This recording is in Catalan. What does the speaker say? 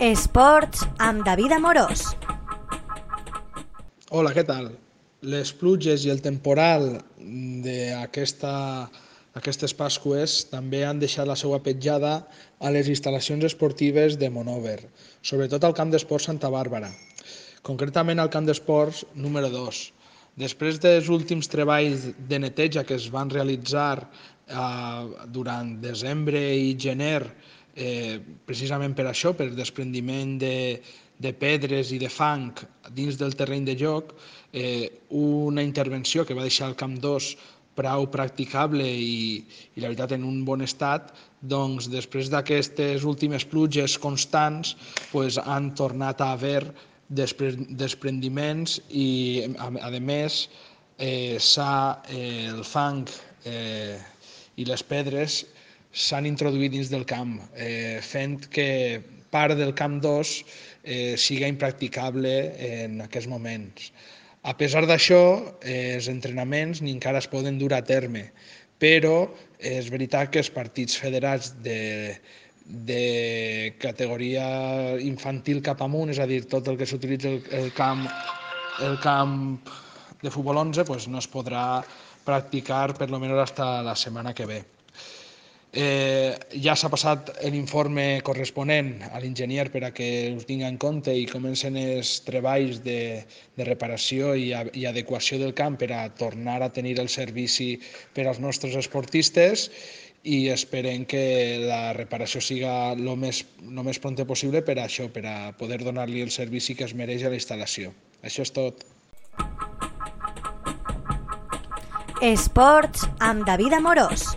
Esports amb David Amorós. Hola, què tal? Les pluges i el temporal d'aquesta aquestes Pasques també han deixat la seva petjada a les instal·lacions esportives de Monover, sobretot al camp d'esports Santa Bàrbara, concretament al camp d'esports número 2. Després dels últims treballs de neteja que es van realitzar eh, durant desembre i gener, eh, precisament per això, per desprendiment de, de pedres i de fang dins del terreny de joc, eh, una intervenció que va deixar el Camp 2 prou practicable i, i la veritat en un bon estat, doncs després d'aquestes últimes pluges constants pues, han tornat a haver desprendiments i a, a més eh, eh, el fang eh, i les pedres s'han introduït dins del camp, eh, fent que part del camp 2 eh, siga impracticable en aquests moments. A pesar d'això, eh, els entrenaments ni encara es poden dur a terme, però és veritat que els partits federats de, de categoria infantil cap amunt, és a dir, tot el que s'utilitza el, el, camp, el camp de futbol 11, pues no es podrà practicar per lo menos hasta la setmana que ve. Eh, ja s'ha passat l'informe corresponent a l'enginyer per a que us tingui en compte i comencen els treballs de, de reparació i, a, i adequació del camp per a tornar a tenir el servici per als nostres esportistes i esperem que la reparació siga el més, lo més pronte possible per a això, per a poder donar-li el servici que es mereix a la instal·lació. Això és tot. Esports amb David Amorós.